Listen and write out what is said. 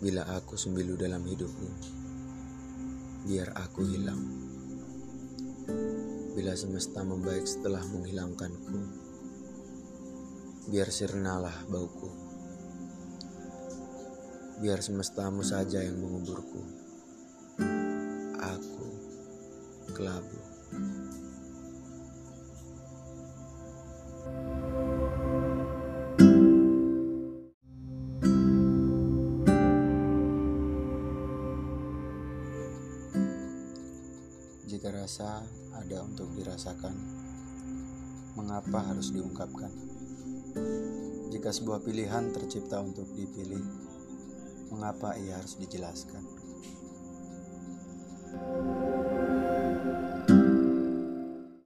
Bila aku sembilu dalam hidupmu, biar aku hilang. Bila semesta membaik setelah menghilangkanku, biar sirnalah bauku. Biar semestamu saja yang menguburku. Aku kelabu. Jika rasa ada untuk dirasakan, mengapa harus diungkapkan? Jika sebuah pilihan tercipta untuk dipilih, mengapa ia harus dijelaskan?